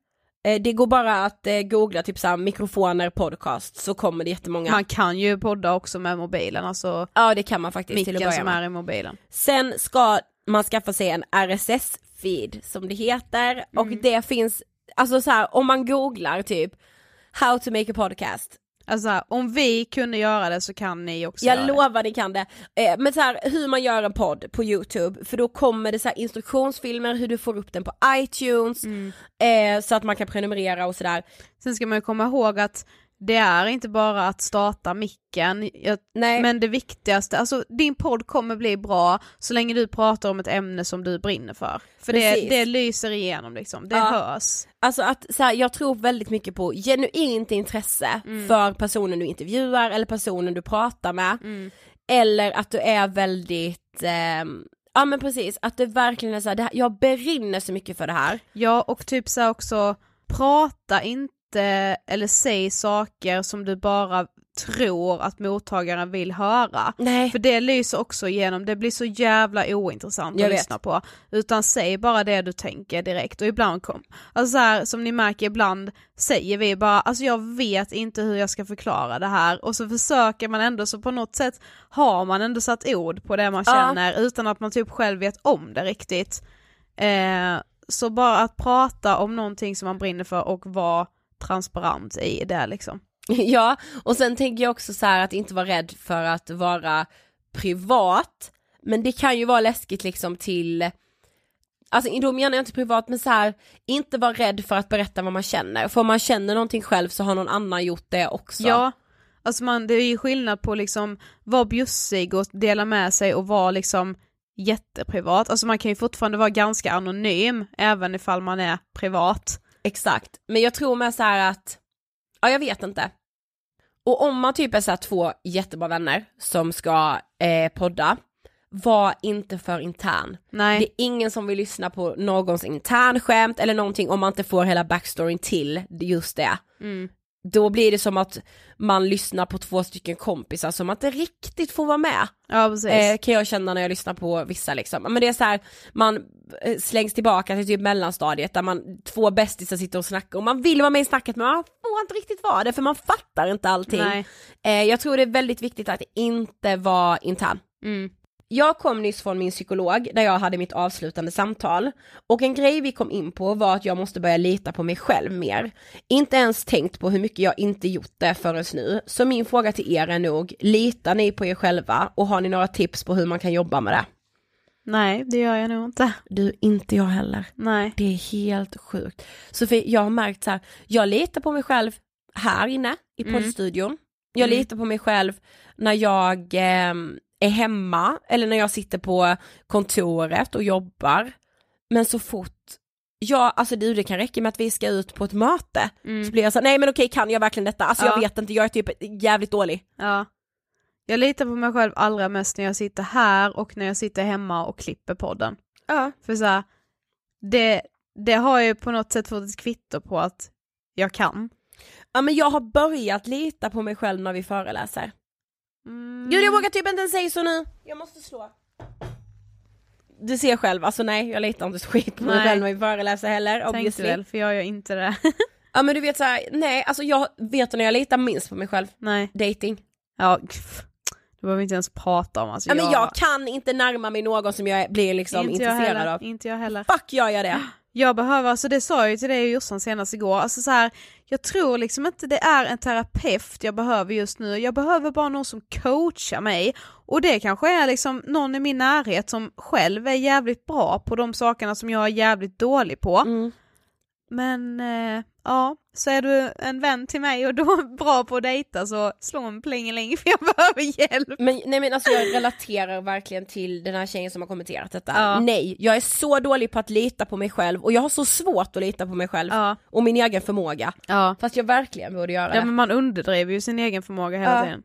eh, det går bara att eh, googla typ såhär mikrofoner podcast så kommer det jättemånga.
man kan ju podda också med mobilen, alltså
ja det kan man faktiskt till att börja
som
med.
är i mobilen.
Sen ska man skaffa sig en RSS-feed som det heter och det finns, alltså så här, om man googlar typ how to make a podcast
Alltså om vi kunde göra det så kan ni också göra
Jag
det.
lovar ni kan det. Eh, men så här, hur man gör en podd på youtube, för då kommer det så instruktionsfilmer hur du får upp den på iTunes,
Mm.
eh, så att man kan prenumerera och sådär.
Sen ska man ju komma ihåg att det är inte bara att starta micken, jag,
Nej.
men det viktigaste, alltså din podd kommer bli bra så länge du pratar om ett ämne som du brinner för. För det,
Precis.
det lyser igenom liksom, det
Ja.
hörs.
Alltså att så här, jag tror väldigt mycket på genuint intresse
Mm.
för personen du intervjuar eller personen du pratar med.
Mm.
Eller att du är väldigt, ehm, ja men precis, att du verkligen är såhär, det här, jag brinner så mycket för det här.
Ja och typ så här också, prata inte eller säg saker som du bara tror att mottagaren vill höra.
Nej.
För det lyser också igenom, det blir så jävla ointressant
Jag
att
vet.
lyssna på. Utan säg bara det du tänker direkt och ibland kom, alltså så här, som ni märker ibland säger vi bara, alltså jag vet inte hur jag ska förklara det här och så försöker man ändå, så på något sätt har man ändå satt ord på det man
Ja.
känner utan att man typ själv vet om det riktigt. Eh, så bara att prata om någonting som man brinner för och vara transparent i det liksom.
Ja, och sen tänker jag också så att inte vara rädd för att vara privat, men det kan ju vara läskigt liksom till Alltså då menar jag inte privat men så här, inte vara rädd för att berätta vad man känner, för om man känner någonting själv så har någon annan gjort det också.
Ja, alltså man, det är ju skillnad på liksom vara bjussig och dela med sig och vara liksom jätteprivat. Alltså man kan ju fortfarande vara ganska anonym även ifall man är privat.
Exakt, men jag tror med så här att, ja jag vet inte. Och om man typ är så här två jättebra vänner som ska eh, podda, var inte för intern.
Nej.
Det är ingen som vill lyssna på någons internskämt eller någonting om man inte får hela backstoryn till just det.
Mm.
Då blir det som att man lyssnar på två stycken kompisar som inte riktigt får vara med.
Ja.
Eh, kan jag känna när jag lyssnar på vissa liksom. Men det är så här, man eh, slängs tillbaka till typ mellanstadiet där man, två bästisar sitter och snackar och man vill vara med i snacket men man får inte riktigt vara det för man fattar inte allting. Eh, jag tror det är väldigt viktigt att inte vara intern.
Mm.
Jag kom nyss från min psykolog där jag hade mitt avslutande samtal och en grej vi kom in på var att jag måste börja lita på mig själv mer. Inte ens tänkt på hur mycket jag inte gjort det förrän nu. Så min fråga till er är nog, litar ni på er själva och har ni några tips på hur man kan jobba med det?
Nej, det gör jag nog inte.
Du, inte jag heller.
Nej.
Det är helt sjukt. Sofie, jag har märkt så här, jag litar på mig själv här inne i
Mm.
poddstudion. Jag
Mm.
litar på mig själv när jag ehm, är hemma eller när jag sitter på kontoret och jobbar. Men så fort Ja, alltså du, det kan räcka med att vi ska ut på ett möte.
Mm.
Så blir jag så nej men okej kan jag verkligen detta? Alltså jag
Ja.
vet inte, jag är typ jävligt dålig.
Ja. Jag litar på mig själv allra mest när jag sitter här och när jag sitter hemma och klipper podden.
Ja.
För så här, det, det har ju på något sätt fått ett kvitto på att jag kan.
Ja men jag har börjat lita på mig själv när vi föreläser.
Mm.
Gud jag vågar typ inte ens säga så nu. Jag måste slå. Du ser själv, alltså nej jag litar inte så skit på mig själv när vi föreläser heller
Tänkte
obviously.
väl, för jag gör inte det.
Ja men du vet såhär, nej alltså jag vet när jag litar minst på mig själv,
Nej.
dating.
Ja, det behöver vi inte ens prata om. Alltså,
Ja men jag kan inte närma mig någon som jag blir liksom
inte jag
intresserad
heller,
av.
Inte jag heller.
Fuck gör jag det?
Jag behöver, alltså det sa jag ju till dig och Jossan senast igår, alltså så här, jag tror liksom inte det är en terapeut jag behöver just nu, jag behöver bara någon som coachar mig och det kanske är liksom någon i min närhet som själv är jävligt bra på de sakerna som jag är jävligt dålig på.
Mm.
Men eh, ja, så är du en vän till mig och då bra på att dejta så slå en plingeling för jag behöver hjälp.
Men nej men alltså jag relaterar verkligen till den här tjejen som har kommenterat detta.
Ja.
Nej, jag är så dålig på att lita på mig själv och jag har så svårt att lita på mig själv
Ja.
och min egen förmåga.
Ja.
Fast jag verkligen borde göra
Ja
det.
men man underdriver ju sin egen förmåga hela
Ja.
tiden.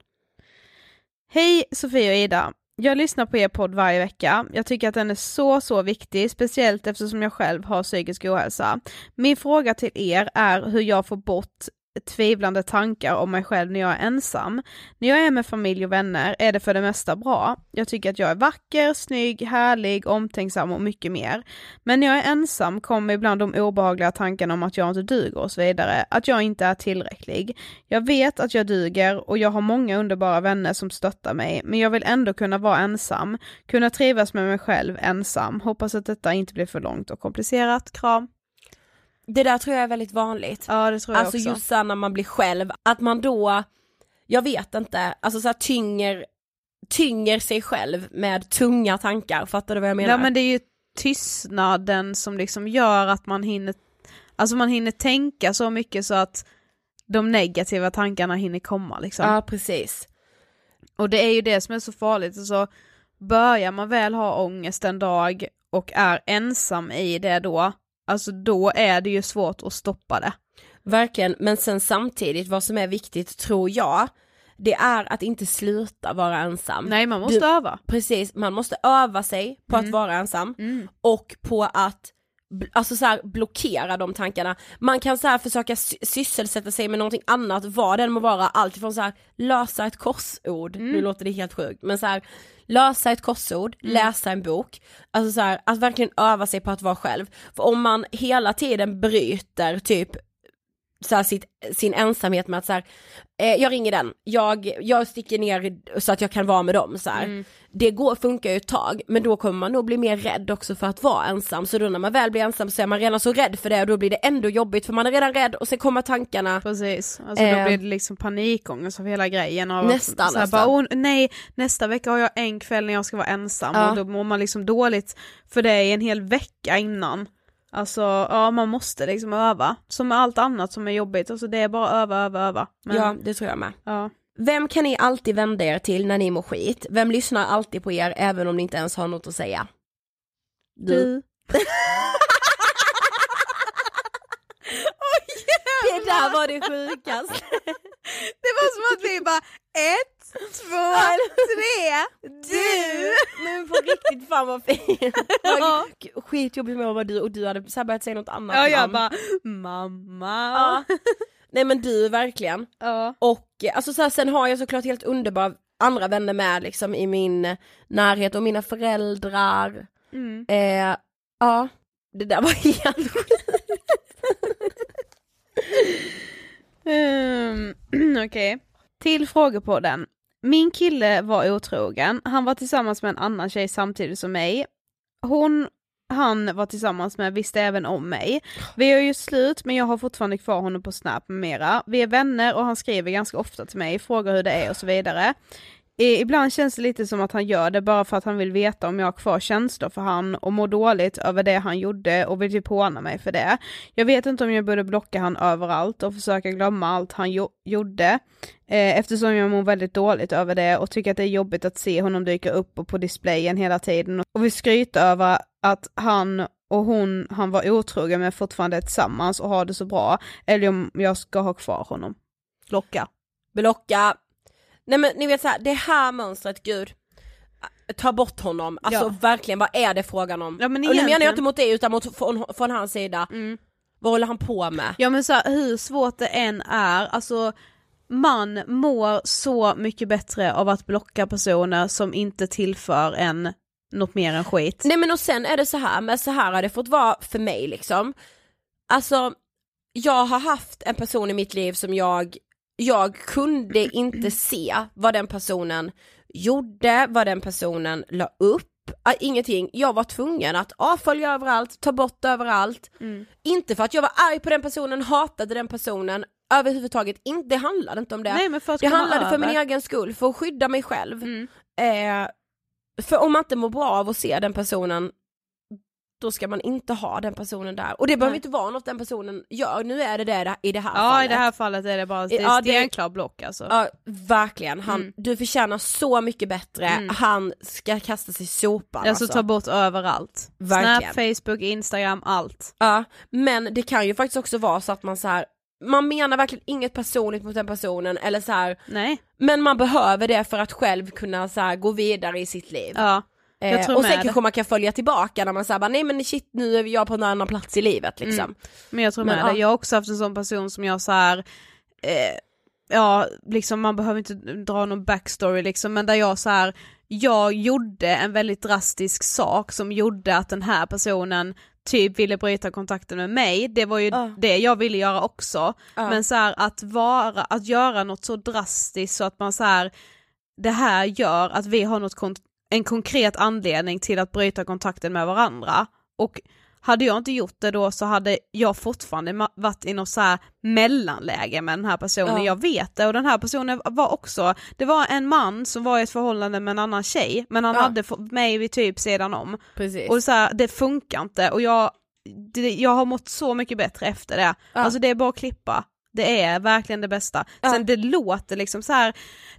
Hej Sofie och Ida. Jag lyssnar på er podd varje vecka. Jag tycker att den är så, så viktig, speciellt eftersom jag själv har psykisk ohälsa. Min fråga till er är hur jag får bort tvivlande tankar om mig själv när jag är ensam. När jag är med familj och vänner är det för det mesta bra. Jag tycker att jag är vacker, snygg, härlig, omtänksam och mycket mer. Men när jag är ensam kommer ibland de obehagliga tankarna om att jag inte duger och så vidare, att jag inte är tillräcklig. Jag vet att jag duger och jag har många underbara vänner som stöttar mig, men jag vill ändå kunna vara ensam, kunna trivas med mig själv ensam. Hoppas att detta inte blir för långt och komplicerat. Kram.
Det där tror jag är väldigt vanligt.
Ja, det tror jag
Alltså
också.
just när man blir själv, att man då, jag vet inte, alltså såhär tynger, tynger sig själv med tunga tankar, fattar du vad jag menar?
Ja men det är ju tystnaden som liksom gör att man hinner, alltså man hinner tänka så mycket så att de negativa tankarna hinner komma liksom.
Ja precis.
Och det är ju det som är så farligt, alltså börjar man väl ha ångest en dag och är ensam i det då, alltså då är det ju svårt att stoppa det.
Verkligen, men sen samtidigt vad som är viktigt tror jag, det är att inte sluta vara ensam.
Nej man måste
Du-
öva.
Precis, man måste öva sig på att vara ensam
Mm.
och på att alltså så här, blockera de tankarna. Man kan så här försöka sy- sysselsätta sig med någonting annat, vad den må vara, alltifrån så här lösa ett korsord, nu låter det helt sjukt, men så här lösa ett korsord, läsa en bok, alltså så här, att verkligen öva sig på att vara själv. För om man hela tiden bryter typ så här, sitt, sin ensamhet med att så här, eh, jag ringer den, jag, jag sticker ner så att jag kan vara med dem så här. Det går, funkar ju ett tag, men då kommer man nog bli mer rädd också för att vara ensam, så då när man väl blir ensam så är man redan så rädd för det och då blir det ändå jobbigt för man är redan rädd och sen kommer tankarna
Precis, alltså då
Eh.
blir det liksom panikångest av hela grejen. Av att
Nästan,
så här,
nästan.
bara, oh, nej, nästa vecka har jag en kväll när jag ska vara ensam
Ja.
och då mår man liksom dåligt för det är en hel vecka innan. Alltså ja man måste liksom öva, som med allt annat som är jobbigt, alltså det är bara öva, öva, öva. Men,
Ja, det tror jag med.
ja.
Vem kan ni alltid vända er till när ni mår skit? Vem lyssnar alltid på er även om ni inte ens har något att säga?
Du.
Det där var det sjukaste.
Det var som att vi bara ett, två, tre, du!
Men på riktigt fan vad fint.
Ja.
Skitjobbigt med att vara du och du hade så börjat säga något annat
Ja jag
namn.
bara mamma.
Ja. Nej men du verkligen.
Ja.
Och eh, alltså så här, sen har jag såklart helt underbara andra vänner med liksom i min närhet och mina föräldrar.
Mm.
Eh, ja, det där var helt sjukt.
Um, Okej. Till frågepodden. Min kille var otrogen, han var tillsammans med en annan tjej samtidigt som mig. Hon han var tillsammans med visste även om mig. Vi har ju slut men jag har fortfarande kvar honom på Snap med mera. Vi är vänner och han skriver ganska ofta till mig, frågar hur det är och så vidare. I- Ibland känns det lite som att han gör det bara för att han vill veta om jag har kvar känslor för han och mår dåligt över det han gjorde och vill typ håna mig för det. Jag vet inte om jag borde blocka han överallt och försöka glömma allt han jo- gjorde eh, eftersom jag mår väldigt dåligt över det och tycker att det är jobbigt att se honom dyka upp och på displayen hela tiden och vill skryta över att han och hon han var otrogen med fortfarande är tillsammans och har det så bra eller om jag ska ha kvar honom. Blocka.
Blocka. Nej men ni vet så här, det här mönstret, gud. Ta bort honom, alltså
Ja.
verkligen vad är det frågan om?
Ja, men
och nu menar jag
egentligen-
inte mot dig utan mot, från, från hans sida.
Mm.
Vad håller han på med?
Ja men så här, hur svårt det än är, alltså man mår så mycket bättre av att blocka personer som inte tillför en något mer än skit.
Nej men och sen är det så här, men så här har det fått vara för mig liksom. Alltså, jag har haft en person i mitt liv som jag, jag kunde inte se vad den personen gjorde, vad den personen la upp, ah, ingenting. Jag var tvungen att avfölja överallt, ta bort överallt.
Mm.
Inte för att jag var arg på den personen, hatade den personen, överhuvudtaget inte, det handlade inte om det.
Nej
det handlade för min
över.
egen skull, för att skydda mig själv.
Mm.
Eh, för om man inte mår bra av att se den personen då ska man inte ha den personen där. Och det behöver
Nej.
inte vara något den personen gör, nu är det det i det här
Ja
fallet.
i det här fallet är det bara det är
Ja,
stenklar block alltså.
Ja verkligen, han,
Mm.
du förtjänar så mycket bättre,
Mm.
han ska kastas i sopan
Alltså
alltså.
ta bort överallt.
Verkligen.
Snap, Facebook, Instagram, allt.
Ja, men det kan ju faktiskt också vara så att man så här man menar verkligen inget personligt mot den personen eller så här,
Nej.
men man behöver det för att själv kunna så här, gå vidare i sitt liv.
Ja. Jag
Eh, och
med
sen
det.
kanske man kan följa tillbaka när man säger nej men shit nu är jag på en annan plats i livet liksom.
Mm. Men jag tror
Men,
med
ja.
det. Jag har också haft en sån person som jag så här. Eh, ja liksom man behöver inte dra någon backstory liksom men där jag så här. jag gjorde en väldigt drastisk sak som gjorde att den här personen typ ville bryta kontakten med mig, det var ju
Ja.
det jag ville göra också.
Ja.
Men så här att vara, att göra något så drastiskt så att man så här. det här gör att vi har något kon- en konkret anledning till att bryta kontakten med varandra. Och hade jag inte gjort det då så hade jag fortfarande varit i något så här mellanläge med den här personen,
Ja.
jag vet det och den här personen var också, det var en man som var i ett förhållande med en annan tjej men han
Ja.
hade mig vid typ sidan om
Precis.
och så här, det funkar inte och jag, det, jag har mått så mycket bättre efter det.
Ja.
Alltså det är bara att klippa. Det är verkligen det bästa.
Ja.
Sen det låter liksom så här,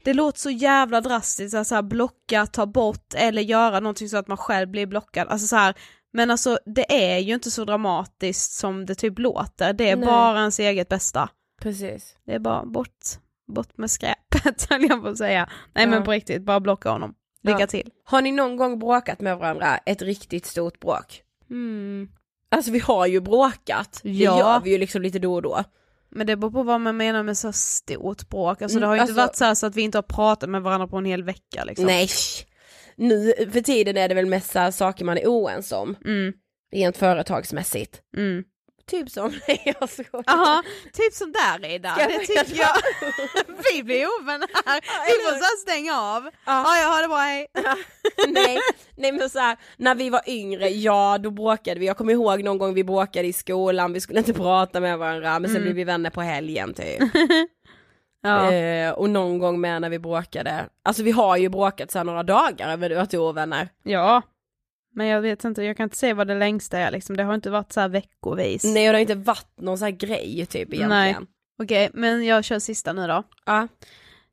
det låter så jävla drastiskt, så här, så här blocka, ta bort eller göra någonting så att man själv blir blockad. Alltså så här, men alltså det är ju inte så dramatiskt som det typ låter, det är
Nej.
bara ens eget bästa.
Precis.
Det är bara bort, bort med skräpet höll jag på att säga. Nej
Ja.
men på riktigt, bara blocka honom. Lycka
Ja.
till.
Har ni någon gång bråkat med varandra, ett riktigt stort bråk?
Mm.
Alltså vi har ju bråkat, det
Ja.
gör vi ju liksom lite då och då.
Men det beror på vad man menar med så stort bråk, alltså
Mm,
det har ju inte
alltså-
varit så, här så att vi inte har pratat med varandra på en hel vecka liksom.
Nej, nu för tiden är det väl mest saker man är oense om,
Mm,
rent företagsmässigt.
mm.
Typ som, nej jag skojar.
Typ som där Ida,
Ska
det tycker jag. vi blir ovänner här, vi
eller
får så stänga av.
Ja.
Ja, jag har det bra, hej.
nej, nej men så här, när vi var yngre, ja då bråkade vi. Jag kommer ihåg någon gång vi bråkade i skolan, vi skulle inte prata med varandra men sen
Mm.
blev vi vänner på helgen typ.
Ja.
Eh, och någon gång med när vi bråkade, alltså vi har ju bråkat så några dagar över att vi är ovänner.
ja. Men jag vet inte, jag kan inte säga vad det längsta är liksom, det har inte varit så här veckovis.
Nej och det har inte varit någon så här grej typ egentligen.
Nej. Okej, men jag kör sista nu då.
Ja.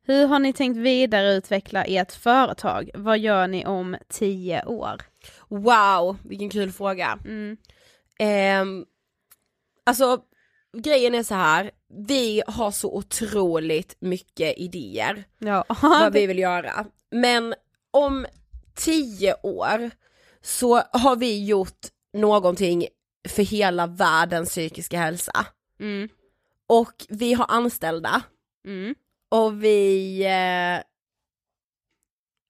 Hur har ni tänkt vidareutveckla ert företag? Vad gör ni om tio år?
Wow, vilken kul fråga.
Mm.
Ehm, alltså grejen är så här, vi har så otroligt mycket idéer
Ja,
vad vi vill göra. Men om tio år så har vi gjort någonting för hela världens psykiska hälsa.
Mm.
Och vi har anställda
Mm.
och vi, eh,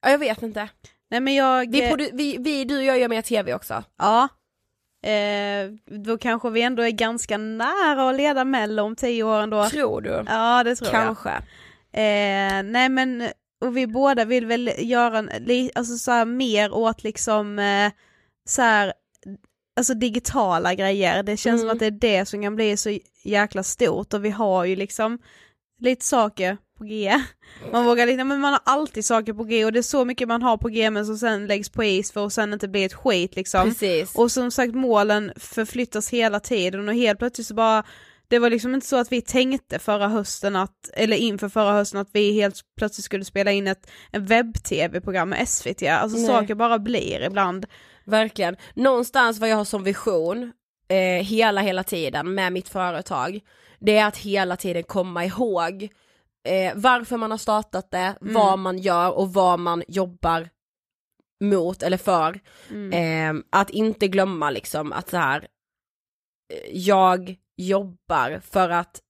ja, jag vet inte.
Nej men jag...
Vi, vi, vi, du och jag gör mer tv också.
Ja. Eh, då kanske vi ändå är ganska nära att leda Mello om tio år ändå.
Tror du?
Ja det tror
Kanske.
jag. Eh, nej men, och vi båda vill väl göra en, alltså så här, mer åt liksom eh, så här, alltså digitala grejer. Det känns som
Mm.
att det är det som kan bli så jäkla stort och vi har ju liksom lite saker på G. Man vågar lite, men man har alltid saker på G och det är så mycket man har på G men som sen läggs på is för att sen inte bli ett skit liksom.
Precis.
Och som sagt målen förflyttas hela tiden och helt plötsligt så bara det var liksom inte så att vi tänkte förra hösten att, eller inför förra hösten att vi helt plötsligt skulle spela in ett webb-tv-program med SVT, alltså
Nej.
saker bara blir ibland.
Verkligen. Någonstans vad jag har som vision, eh, hela hela tiden med mitt företag, det är att hela tiden komma ihåg eh, varför man har startat det,
Mm.
vad man gör och vad man jobbar mot eller för.
Mm.
Eh, att inte glömma liksom att så här, eh, jag jobbar för att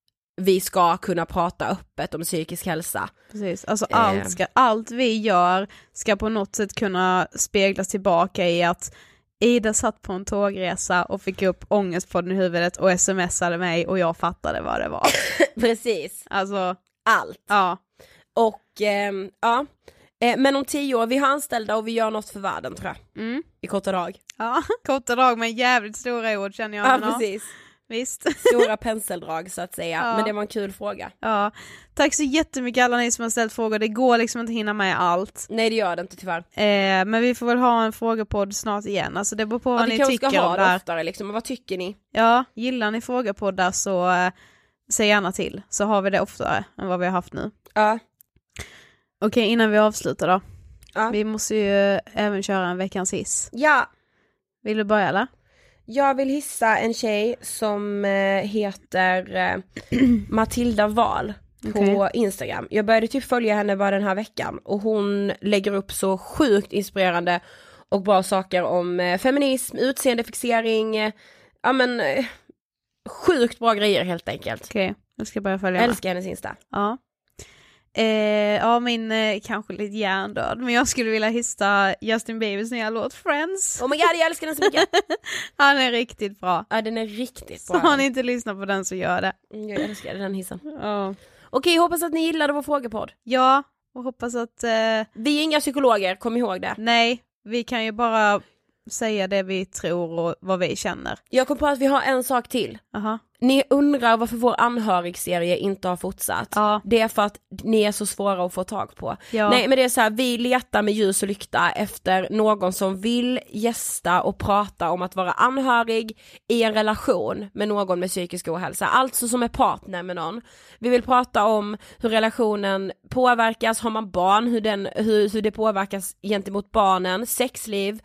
vi ska kunna prata öppet om psykisk hälsa.
Precis, alltså
Eh.
allt, ska, allt vi gör ska på något sätt kunna speglas tillbaka i att Ida satt på en tågresa och fick upp ångestpodden i huvudet och smsade mig och jag fattade vad det var.
Precis,
Alltså,
allt.
ja.
Och ehm, ja, eh, men om tio år, vi har anställda och vi gör något för världen tror jag,
Mm.
i korta drag.
Ja, korta drag med jävligt stora ord känner jag.
Ja, precis.
Visst.
Stora penseldrag så att säga,
Ja.
men det var en kul fråga.
Ja. Tack så jättemycket alla ni som har ställt frågor, det går liksom inte att hinna med allt.
Nej det gör det inte tyvärr.
Eh, men vi får väl ha en frågepodd snart igen, alltså det beror på
Ja,
vad ni tycker
ska ha
det
det
här.
oftare liksom, men vad tycker ni?
Ja, gillar ni frågepoddar så eh, säg gärna till, så har vi det oftare än vad vi har haft nu.
Ja,
Okej, innan vi avslutar då.
Ja.
Vi måste ju även köra en veckans hiss.
ja
Vill du börja eller?
Jag vill hissa en tjej som eh, heter eh, Matilda Val på
Okej.
Instagram. Jag började typ följa henne bara den här veckan och hon lägger upp så sjukt inspirerande och bra saker om eh, feminism, utseendefixering, ja men sjukt bra grejer helt enkelt.
Okej, jag ska börja följa
Jag älskar hennes Insta.
Ja. Eh, ja, min eh, kanske lite hjärndöd, men jag skulle vilja hissa Justin Biebers nya låt Friends.
Oh my god jag älskar den så mycket!
Han är riktigt bra.
ja den är riktigt
Så
bra.
har ni inte lyssnat på den så gör det.
Mm, Jag älskar den hissen.
Ja.
Okej hoppas att ni gillade vår frågepodd.
Ja, och hoppas att, eh,
Vi är inga psykologer, kom ihåg det.
nej, vi kan ju bara säga det vi tror och vad vi känner.
Jag kom på att vi har en sak till.
Aha.
Ni undrar varför vår anhörigserie inte har fortsatt.
Ja.
Det är för att ni är så svåra att få tag på.
Ja.
Nej men det är så här, vi letar med ljus och lykta efter någon som vill gästa och prata om att vara anhörig i en relation med någon med psykisk ohälsa, alltså som är partner med någon. Vi vill prata om hur relationen påverkas, har man barn, hur, den, hur, hur det påverkas gentemot barnen, sexliv,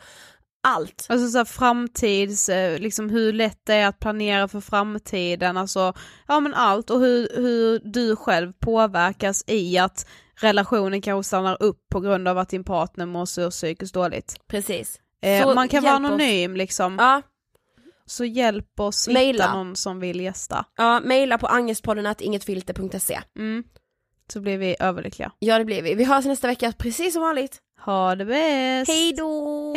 allt.
Alltså så här framtids, eh, liksom hur lätt det är att planera för framtiden, alltså ja men allt och hur, hur du själv påverkas i att relationen kanske stannar upp på grund av att din partner mår så psykiskt dåligt.
Precis.
Eh, man kan vara
hjälp oss.
anonym liksom.
Ja.
Så hjälp oss
Maila.
hitta någon som vill gästa.
Ja, mejla på angestpodden ingetfilter.se.
Mm. Så blir vi överlyckliga.
Ja det blir vi. Vi hörs nästa vecka precis som vanligt.
Ha det bäst!
Hej då!